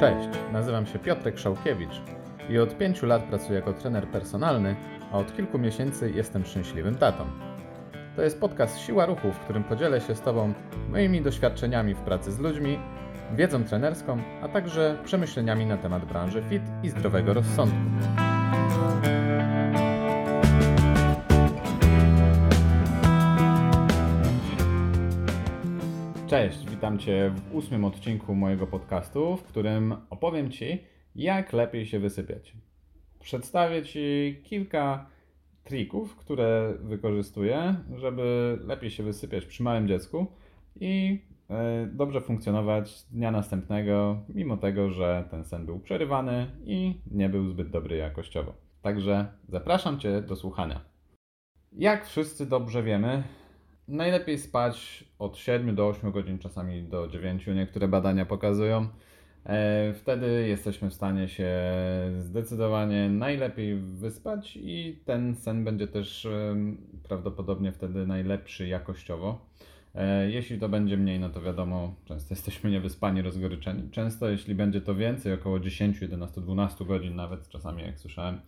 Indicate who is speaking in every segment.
Speaker 1: Cześć, nazywam się Piotrek Szałkiewicz i od pięciu lat pracuję jako trener personalny, a od kilku miesięcy jestem szczęśliwym tatą. To jest podcast Siła Ruchu, w którym podzielę się z Tobą moimi doświadczeniami w pracy z ludźmi, wiedzą trenerską, a także przemyśleniami na temat branży fit i zdrowego rozsądku. Cześć, witam Cię w ósmym odcinku mojego podcastu, w którym opowiem Ci, jak lepiej się wysypiać. Przedstawię Ci kilka trików, które wykorzystuję, żeby lepiej się wysypiać przy małym dziecku i e, dobrze funkcjonować dnia następnego, mimo tego, że ten sen był przerywany i nie był zbyt dobry jakościowo. Także zapraszam Cię do słuchania. Jak wszyscy dobrze wiemy, najlepiej spać od 7 do 8 godzin, czasami do 9, niektóre badania pokazują. E, wtedy jesteśmy w stanie się zdecydowanie najlepiej wyspać i ten sen będzie też prawdopodobnie wtedy najlepszy jakościowo. E, jeśli to będzie mniej, no to wiadomo, często jesteśmy niewyspani, rozgoryczeni. Często, jeśli będzie to więcej, około 10, 11, 12 godzin, nawet czasami, jak słyszałem,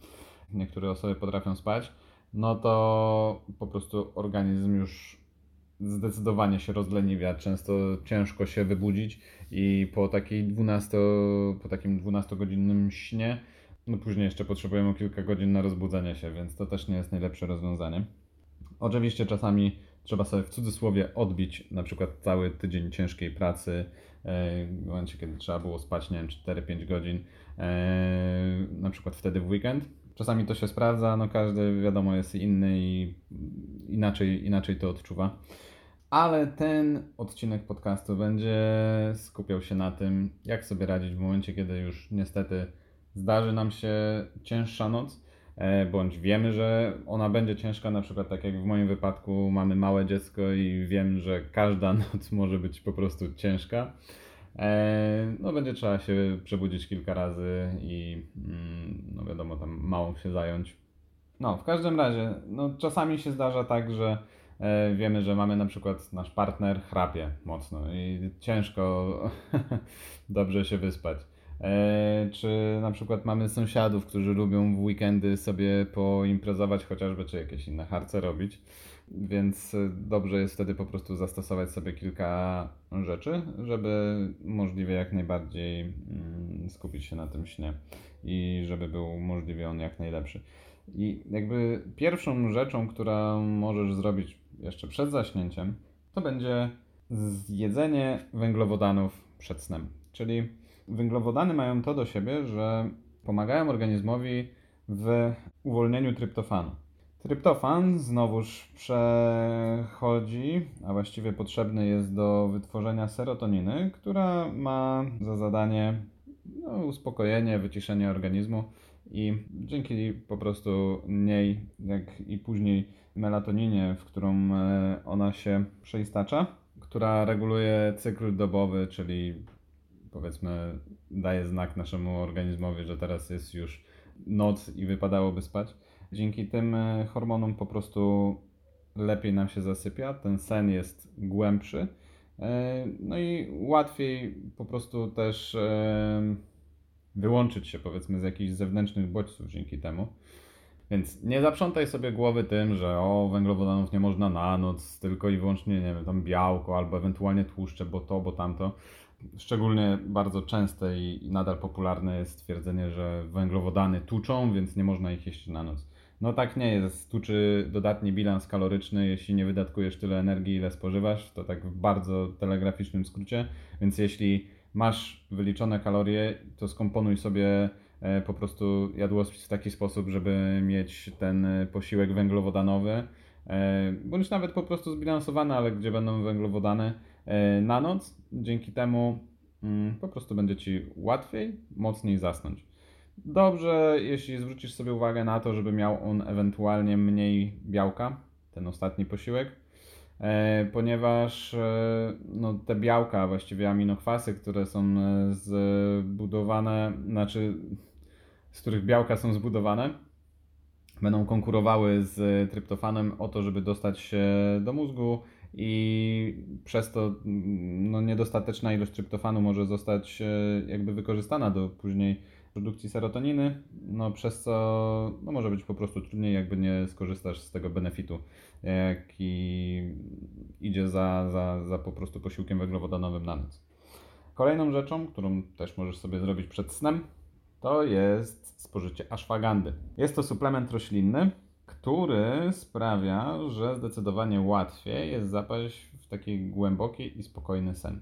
Speaker 1: niektóre osoby potrafią spać, no to po prostu organizm już zdecydowanie się rozleniwia, często ciężko się wybudzić i po takiej 12, po takim 12-godzinnym śnie, no później jeszcze potrzebujemy kilka godzin na rozbudzenie się, więc to też nie jest najlepsze rozwiązanie. Oczywiście czasami trzeba sobie w cudzysłowie odbić na przykład cały tydzień ciężkiej pracy, e, w momencie kiedy trzeba było spać, nie wiem, 4-5 godzin, e, na przykład wtedy w weekend. Czasami to się sprawdza, no każdy wiadomo jest inny i inaczej, inaczej to odczuwa ale ten odcinek podcastu będzie skupiał się na tym, jak sobie radzić w momencie, kiedy już niestety zdarzy nam się cięższa noc, e, bądź wiemy, że ona będzie ciężka, na przykład tak jak w moim wypadku mamy małe dziecko i wiem, że każda noc może być po prostu ciężka. E, no będzie trzeba się przebudzić kilka razy i mm, no wiadomo, tam małą się zająć. No, w każdym razie, no czasami się zdarza tak, że E, wiemy, że mamy na przykład nasz partner chrapie mocno i ciężko dobrze się wyspać. E, czy na przykład mamy sąsiadów, którzy lubią w weekendy sobie poimprezować chociażby, czy jakieś inne harce robić. Więc dobrze jest wtedy po prostu zastosować sobie kilka rzeczy, żeby możliwie jak najbardziej mm, skupić się na tym śnie i żeby był możliwie on jak najlepszy. I jakby pierwszą rzeczą, którą możesz zrobić jeszcze przed zaśnięciem, to będzie zjedzenie węglowodanów przed snem. Czyli węglowodany mają to do siebie, że pomagają organizmowi w uwolnieniu tryptofanu. Tryptofan znowuż przechodzi, a właściwie potrzebny jest do wytworzenia serotoniny, która ma za zadanie no, uspokojenie, wyciszenie organizmu i dzięki po prostu niej, jak i później melatoninie, w którą e, ona się przeistacza, która reguluje cykl dobowy, czyli powiedzmy daje znak naszemu organizmowi, że teraz jest już noc i wypadałoby spać. Dzięki tym e, hormonom po prostu lepiej nam się zasypia, ten sen jest głębszy. E, no i łatwiej po prostu też wyłączyć się powiedzmy z jakichś zewnętrznych bodźców dzięki temu. Więc nie zaprzątaj sobie głowy tym, że o, węglowodanów nie można na noc, tylko i wyłącznie, nie wiem, tam białko albo ewentualnie tłuszcze, bo to, bo tamto. Szczególnie bardzo częste i nadal popularne jest stwierdzenie, że węglowodany tuczą, więc nie można ich jeść na noc. No tak nie jest. Tuczy dodatni bilans kaloryczny, jeśli nie wydatkujesz tyle energii, ile spożywasz. To tak w bardzo telegraficznym skrócie. Więc jeśli masz wyliczone kalorie, to skomponuj sobie e, po prostu jadłospis w taki sposób, żeby mieć ten posiłek węglowodanowy, e, bądź nawet po prostu zbilansowany, ale gdzie będą węglowodany e, na noc. Dzięki temu mm, po prostu będzie Ci łatwiej, mocniej zasnąć. Dobrze, jeśli zwrócisz sobie uwagę na to, żeby miał on ewentualnie mniej białka, ten ostatni posiłek, E, ponieważ e, no, te białka, właściwie aminokwasy, które są e, zbudowane, znaczy z których białka są zbudowane, będą konkurowały z tryptofanem o to, żeby dostać się do mózgu i przez to mm, no, niedostateczna ilość tryptofanu może zostać jakby wykorzystana do później produkcji serotoniny, no przez co no, może być po prostu trudniej, jakby nie skorzystasz z tego benefitu, jaki idzie za, za, za po prostu posiłkiem węglowodanowym na noc. Kolejną rzeczą, którą też możesz sobie zrobić przed snem, to jest spożycie ashwagandy. Jest to suplement roślinny, który sprawia, że zdecydowanie łatwiej jest zapaść w taki głęboki i spokojny sen.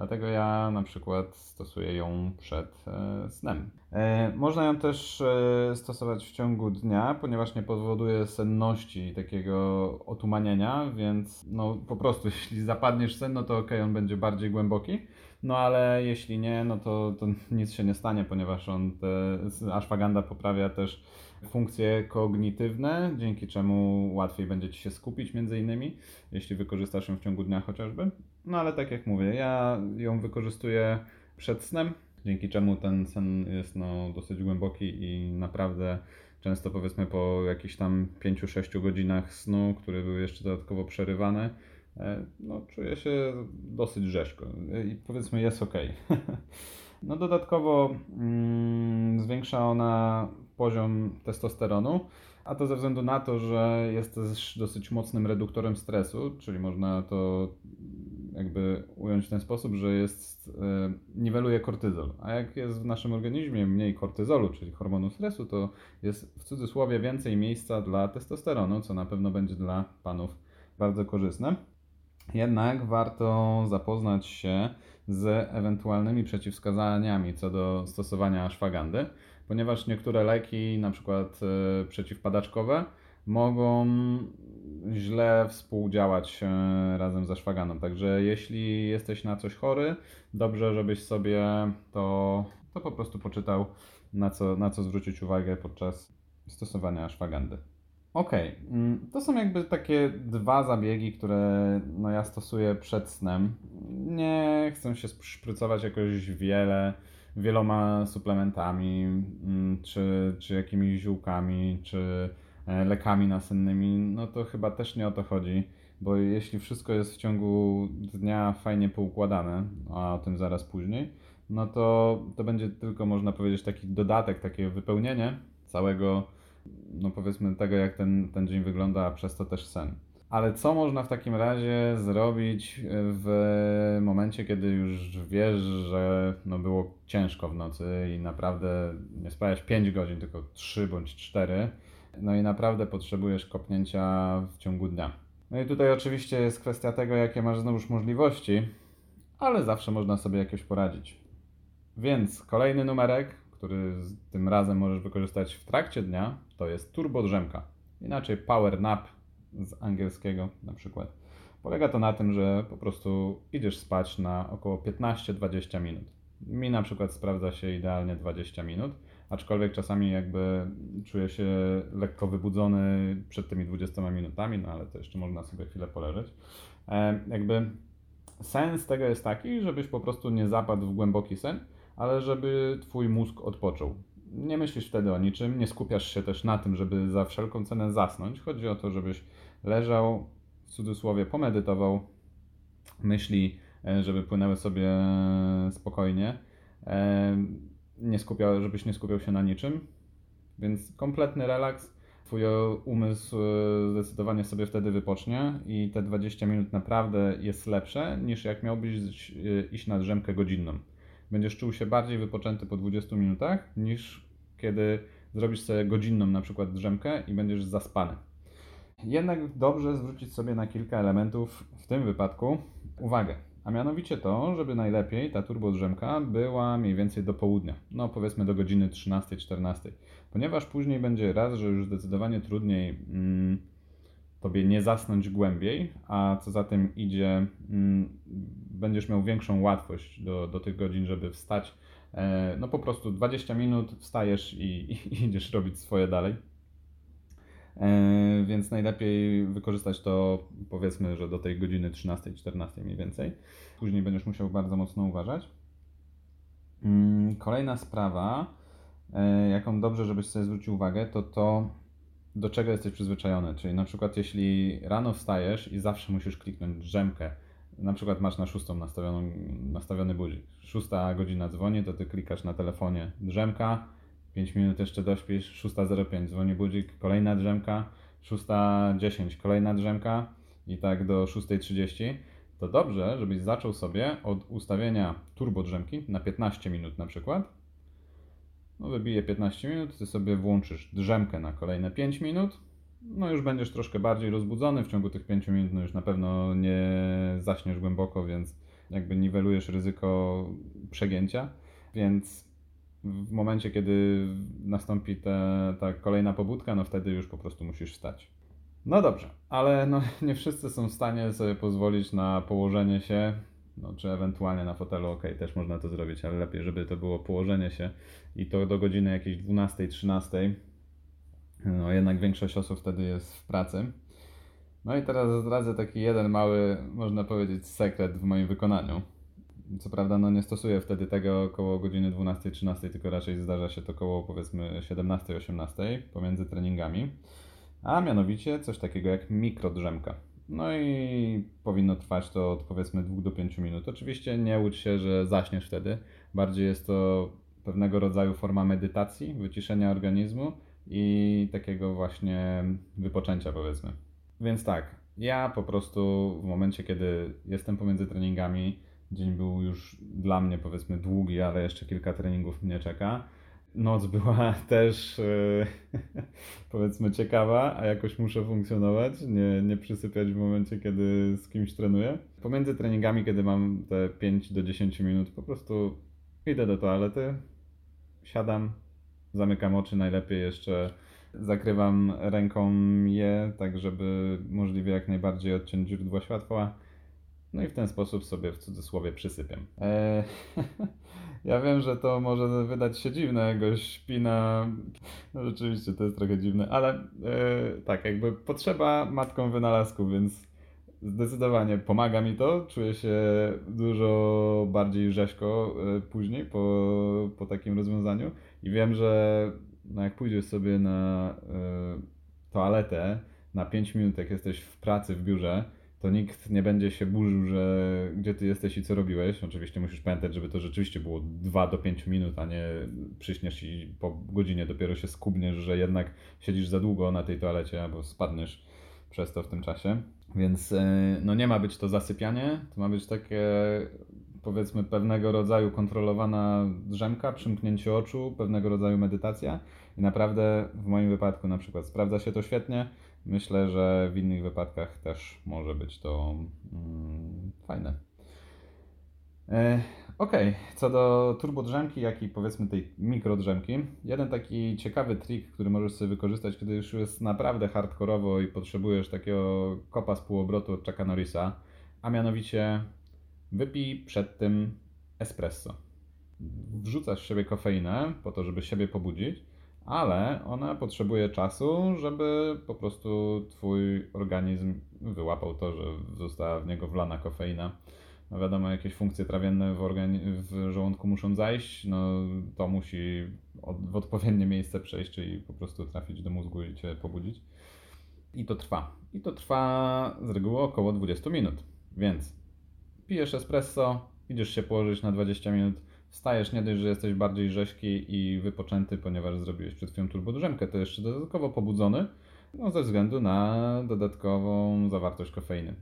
Speaker 1: Dlatego ja na przykład stosuję ją przed e, snem. E, można ją też e, stosować w ciągu dnia, ponieważ nie powoduje senności i takiego otumanienia, więc no po prostu jeśli zapadniesz sen, no to ok, on będzie bardziej głęboki. No ale jeśli nie, no to, to nic się nie stanie, ponieważ on te, ashwagandha poprawia też funkcje kognitywne, dzięki czemu łatwiej będzie Ci się skupić między innymi, jeśli wykorzystasz ją w ciągu dnia chociażby. No ale tak jak mówię, ja ją wykorzystuję przed snem, dzięki czemu ten sen jest no, dosyć głęboki i naprawdę często powiedzmy po jakichś tam 5-6 godzinach snu, które były jeszcze dodatkowo przerywane, e, no, czuję się dosyć rzeźko i powiedzmy jest ok. no dodatkowo mm, zwiększa ona poziom testosteronu, a to ze względu na to, że jest też dosyć mocnym reduktorem stresu, czyli można to jakby ująć w ten sposób, że jest, e, niweluje kortyzol. A jak jest w naszym organizmie mniej kortyzolu, czyli hormonu stresu, to jest w cudzysłowie więcej miejsca dla testosteronu, co na pewno będzie dla panów bardzo korzystne. Jednak warto zapoznać się z ewentualnymi przeciwwskazaniami co do stosowania ashwagandy, ponieważ niektóre leki, na przykład e, przeciwpadaczkowe, mogą źle współdziałać razem ze szwaganą. Także jeśli jesteś na coś chory, dobrze, żebyś sobie to, to po prostu poczytał, na co, na co zwrócić uwagę podczas stosowania szwagandy. Ok, mm, to są jakby takie dwa zabiegi, które no ja stosuję przed snem. Nie chcę się szprycować jakoś wiele, wieloma suplementami, mm, czy, czy jakimiś ziółkami, czy E, lekami nasennymi, no to chyba też nie o to chodzi, bo jeśli wszystko jest w ciągu dnia fajnie poukładane, a o tym zaraz później, no to to będzie tylko można powiedzieć taki dodatek, takie wypełnienie całego, no powiedzmy tego jak ten, ten dzień wygląda, a przez to też sen. Ale co można w takim razie zrobić w momencie, kiedy już wiesz, że no było ciężko w nocy i naprawdę nie spałeś 5 godzin, tylko 3 bądź 4, no i naprawdę potrzebujesz kopnięcia w ciągu dnia. No i tutaj oczywiście jest kwestia tego, jakie masz znowuż możliwości, ale zawsze można sobie jakoś poradzić. Więc kolejny numerek, który tym razem możesz wykorzystać w trakcie dnia, to jest turbo drzemka. Inaczej power nap z angielskiego na przykład. Polega to na tym, że po prostu idziesz spać na około 15-20 minut. Mi na przykład sprawdza się idealnie 20 minut aczkolwiek czasami jakby czuję się lekko wybudzony przed tymi 20 minutami, no ale to jeszcze można sobie chwilę poleżeć. E, jakby sens tego jest taki, żebyś po prostu nie zapadł w głęboki sen, ale żeby twój mózg odpoczął. Nie myślisz wtedy o niczym, nie skupiasz się też na tym, żeby za wszelką cenę zasnąć. Chodzi o to, żebyś leżał, w cudzysłowie pomedytował, myśli, e, żeby płynęły sobie spokojnie e, nie skupiał, żebyś nie skupiał się na niczym. Więc kompletny relaks. Twój umysł e, zdecydowanie sobie wtedy wypocznie i te 20 minut naprawdę jest lepsze niż jak miałbyś e, iść na drzemkę godzinną. Będziesz czuł się bardziej wypoczęty po 20 minutach niż kiedy zrobisz sobie godzinną na przykład drzemkę i będziesz zaspany. Jednak dobrze zwrócić sobie na kilka elementów w tym wypadku uwagę. A mianowicie to, żeby najlepiej ta turbodrzemka była mniej więcej do południa, no powiedzmy do godziny 13-14, ponieważ później będzie raz, że już zdecydowanie trudniej mm, tobie nie zasnąć głębiej, a co za tym idzie, mm, będziesz miał większą łatwość do, do tych godzin, żeby wstać. E, no po prostu 20 minut wstajesz i, i idziesz robić swoje dalej. E, więc najlepiej wykorzystać to powiedzmy, że do tej godziny 13-14 mniej więcej. Później będziesz musiał bardzo mocno uważać. Mm, kolejna sprawa, e, jaką dobrze, żebyś sobie zwrócił uwagę, to to, do czego jesteś przyzwyczajony. Czyli na przykład jeśli rano wstajesz i zawsze musisz kliknąć drzemkę, na przykład masz na szóstą nastawioną, nastawiony budzik, szósta godzina dzwoni, to ty klikasz na telefonie drzemka, 5 minut jeszcze dośpisz, 6.05 dzwoni budzik, kolejna drzemka, 6.10 kolejna drzemka i tak do 6.30, to dobrze, żebyś zaczął sobie od ustawienia turbo drzemki na 15 minut na przykład. No wybije 15 minut, ty sobie włączysz drzemkę na kolejne 5 minut, no już będziesz troszkę bardziej rozbudzony w ciągu tych 5 minut, no już na pewno nie zaśniesz głęboko, więc jakby niwelujesz ryzyko przegięcia, więc w momencie, kiedy nastąpi ta, ta kolejna pobudka, no wtedy już po prostu musisz wstać. No dobrze, ale no, nie wszyscy są w stanie sobie pozwolić na położenie się, no, czy ewentualnie na fotelu, ok, też można to zrobić, ale lepiej, żeby to było położenie się i to do godziny jakiejś 12, 13. No jednak większość osób wtedy jest w pracy. No i teraz zdradzę taki jeden mały, można powiedzieć, sekret w moim wykonaniu. Co prawda, no nie stosuję wtedy tego około godziny 12-13, tylko raczej zdarza się to około powiedzmy 17-18 pomiędzy treningami. A mianowicie coś takiego jak mikrodrzemka. No i powinno trwać to od powiedzmy 2 do 5 minut. Oczywiście nie łudź się, że zaśniesz wtedy. Bardziej jest to pewnego rodzaju forma medytacji, wyciszenia organizmu i takiego właśnie wypoczęcia powiedzmy. Więc tak, ja po prostu w momencie, kiedy jestem pomiędzy treningami, dzień był już dla mnie powiedzmy długi, ale jeszcze kilka treningów mnie czeka. Noc była też yy, powiedzmy ciekawa, a jakoś muszę funkcjonować, nie, nie przysypiać w momencie, kiedy z kimś trenuję. Pomiędzy treningami, kiedy mam te 5 do 10 minut, po prostu idę do toalety, siadam, zamykam oczy, najlepiej jeszcze zakrywam ręką je, tak żeby możliwie jak najbardziej odciąć źródła światła. No i w ten sposób sobie w cudzysłowie przysypiam. Eee, ja wiem, że to może wydać się dziwne, jak śpi na... No rzeczywiście to jest trochę dziwne, ale e, tak, jakby potrzeba matką wynalazku, więc zdecydowanie pomaga mi to. Czuję się dużo bardziej rzeźko e, później po, po takim rozwiązaniu i wiem, że no jak pójdziesz sobie na y, toaletę na 5 minut, jak jesteś w pracy w biurze, to nikt nie będzie się burzył, że gdzie ty jesteś i co robiłeś. Oczywiście musisz pamiętać, żeby to rzeczywiście było 2 do 5 minut, a nie przyśniesz i po godzinie dopiero się skubniesz, że jednak siedzisz za długo na tej toalecie albo spadniesz przez to w tym czasie. Więc y, no nie ma być to zasypianie, to ma być takie powiedzmy pewnego rodzaju kontrolowana drzemka, przymknięcie oczu, pewnego rodzaju medytacja i naprawdę w moim wypadku na przykład sprawdza się to świetnie. Myślę, że w innych wypadkach też może być to mm, fajne. E, ok, co do turbodrzemki, jak i powiedzmy tej mikrodrzemki, jeden taki ciekawy trik, który możesz sobie wykorzystać, kiedy już jest naprawdę hardkorowo i potrzebujesz takiego kopa z półobrotu od Chucka Norrisa, a mianowicie Wypij przed tym espresso. Wrzucasz w siebie kofeinę po to, żeby siebie pobudzić, ale ona potrzebuje czasu, żeby po prostu twój organizm wyłapał to, że została w niego wlana kofeina. No wiadomo, jakieś funkcje trawienne w, organi- w żołądku muszą zajść, no to musi od- w odpowiednie miejsce przejść, czyli po prostu trafić do mózgu i cię pobudzić. I to trwa. I to trwa z reguły około 20 minut. Więc pijesz espresso, idziesz się położyć na 20 minut, wstajesz, nie dość, że jesteś bardziej rzeźki i wypoczęty, ponieważ zrobiłeś przed chwilą turbodrzemkę, to jeszcze dodatkowo pobudzony, no ze względu na dodatkową zawartość kofeiny.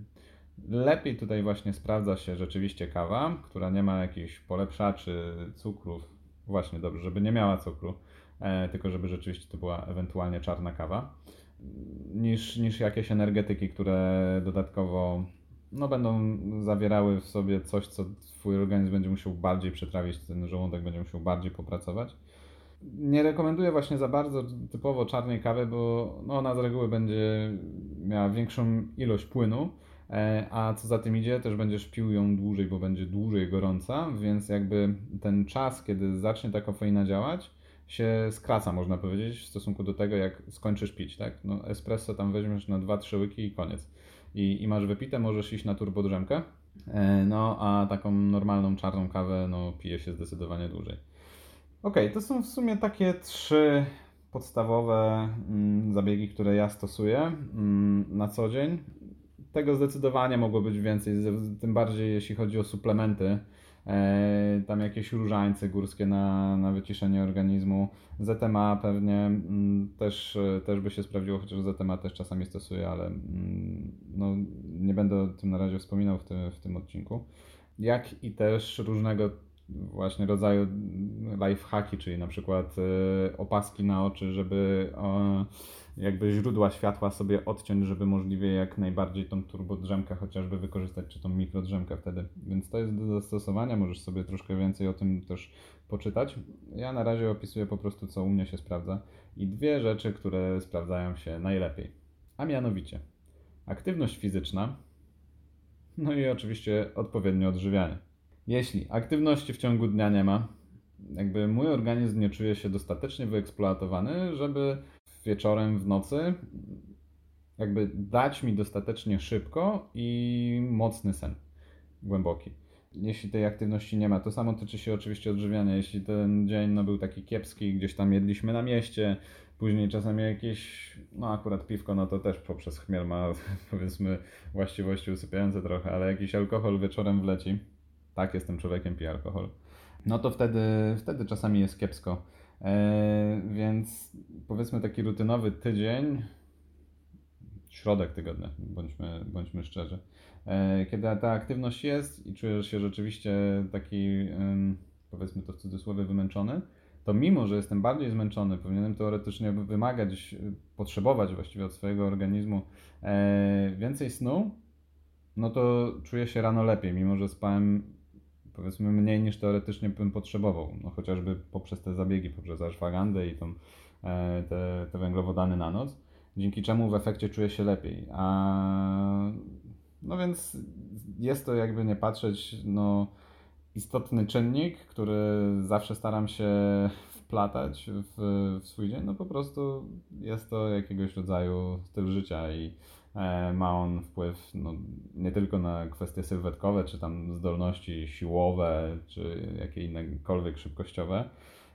Speaker 1: Lepiej tutaj właśnie sprawdza się rzeczywiście kawa, która nie ma jakichś polepszaczy, cukrów. Właśnie dobrze, żeby nie miała cukru, e, tylko żeby rzeczywiście to była ewentualnie czarna kawa, niż, niż jakieś energetyki, które dodatkowo no, będą zawierały w sobie coś, co Twój organizm będzie musiał bardziej przetrawić, ten żołądek będzie musiał bardziej popracować. Nie rekomenduję właśnie za bardzo typowo czarnej kawy, bo no, ona z reguły będzie miała większą ilość płynu, e, a co za tym idzie, też będziesz pił ją dłużej, bo będzie dłużej gorąca, więc jakby ten czas, kiedy zacznie ta kofeina działać, się skraca, można powiedzieć, w stosunku do tego, jak skończysz pić, tak? No, espresso tam weźmiesz na 2-3 łyki i koniec i, i masz wypite, możesz iść na turbodrzemkę. E, no, a taką normalną czarną kawę no, pije się zdecydowanie dłużej. Ok, to są w sumie takie trzy podstawowe mm, zabiegi, które ja stosuję mm, na co dzień. Tego zdecydowanie mogło być więcej, tym bardziej jeśli chodzi o suplementy. E, tam jakieś różańce górskie na, na wyciszenie organizmu. ZMA pewnie mm, też, też by się sprawdziło, chociaż ZMA też czasami stosuję, ale no, nie będę o tym na razie wspominał w, tym w tym odcinku. Jak i też różnego właśnie rodzaju lifehacki, czyli na przykład y, opaski na oczy, żeby jakby źródła światła sobie odciąć, żeby możliwie jak najbardziej tą turbodrzemkę chociażby wykorzystać, czy tą mikrodrzemkę wtedy. Więc to jest do zastosowania, możesz sobie troszkę więcej o tym też poczytać. Ja na razie opisuję po prostu, co u mnie się sprawdza i dwie rzeczy, które sprawdzają się najlepiej. A mianowicie aktywność fizyczna, no i oczywiście odpowiednie odżywianie. Jeśli aktywności w ciągu dnia nie ma, jakby mój organizm nie czuje się dostatecznie wyeksploatowany, żeby wieczorem, w nocy jakby dać mi dostatecznie szybko i mocny sen, głęboki. Jeśli tej aktywności nie ma, to samo tyczy się oczywiście odżywiania. Jeśli ten dzień no, był taki kiepski, gdzieś tam jedliśmy na mieście, później czasami jakieś, no akurat piwko, no to też poprzez chmiel ma powiedzmy właściwości usypiające trochę, ale jakiś alkohol wieczorem wleci, tak, jestem człowiekiem, piję alkohol, no to wtedy, wtedy czasami jest kiepsko. E, więc powiedzmy taki rutynowy tydzień, środek tygodnia, bądźmy, bądźmy szczerzy. E, kiedy ta aktywność jest i czujesz się rzeczywiście taki, powiedzmy to w cudzysłowie, wymęczony, to mimo, że jestem bardziej zmęczony, powinienem teoretycznie wymagać, potrzebować właściwie od swojego organizmu e, więcej snu, no to czuję się rano lepiej, mimo że spałem powiedzmy mniej niż teoretycznie bym potrzebował, no chociażby poprzez te zabiegi, poprzez ashwagandę i tą, e, te, te węglowodany na noc, dzięki czemu w efekcie czuję się lepiej. A, no więc jest to jakby nie patrzeć, no istotny czynnik, który zawsze staram się wplatać w, w swój dzień, no po prostu jest to jakiegoś rodzaju styl życia i ma on wpływ no, nie tylko na kwestie sylwetkowe, czy tam zdolności siłowe, czy jakie innekolwiek szybkościowe,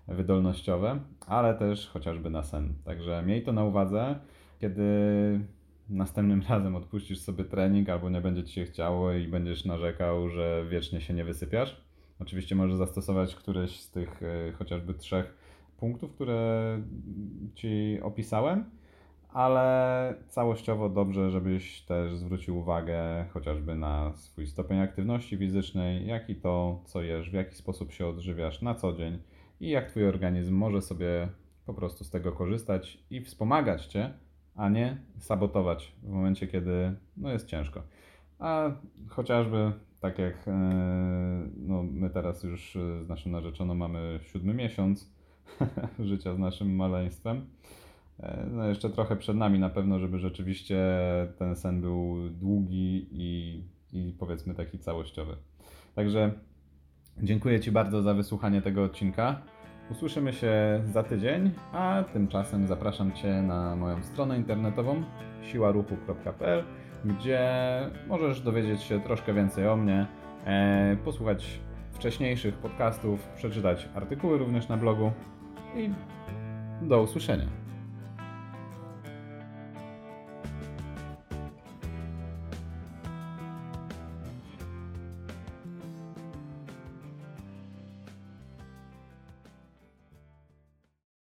Speaker 1: wydolnościowe, ale też chociażby na sen. Także miej to na uwadze, kiedy następnym razem odpuścisz sobie trening albo nie będzie ci się chciało i będziesz narzekał, że wiecznie się nie wysypiasz. Oczywiście możesz zastosować któreś z tych e, chociażby trzech punktów, które ci opisałem ale całościowo dobrze, żebyś też zwrócił uwagę chociażby na swój stopień aktywności fizycznej, jak i to, co jesz, w jaki sposób się odżywiasz na co dzień i jak Twój organizm może sobie po prostu z tego korzystać i wspomagać Cię, a nie sabotować w momencie, kiedy no, jest ciężko. A chociażby tak jak e, no, my teraz już z naszym narzeczoną mamy siódmy miesiąc życia z naszym maleństwem, E, no jeszcze trochę przed nami na pewno, żeby rzeczywiście ten sen był długi i, i powiedzmy taki całościowy. Także dziękuję Ci bardzo za wysłuchanie tego odcinka. Usłyszymy się za tydzień, a tymczasem zapraszam Cię na moją stronę internetową siłaruchu.pl, gdzie możesz dowiedzieć się troszkę więcej o mnie, e, posłuchać wcześniejszych podcastów, przeczytać artykuły również na blogu i do usłyszenia.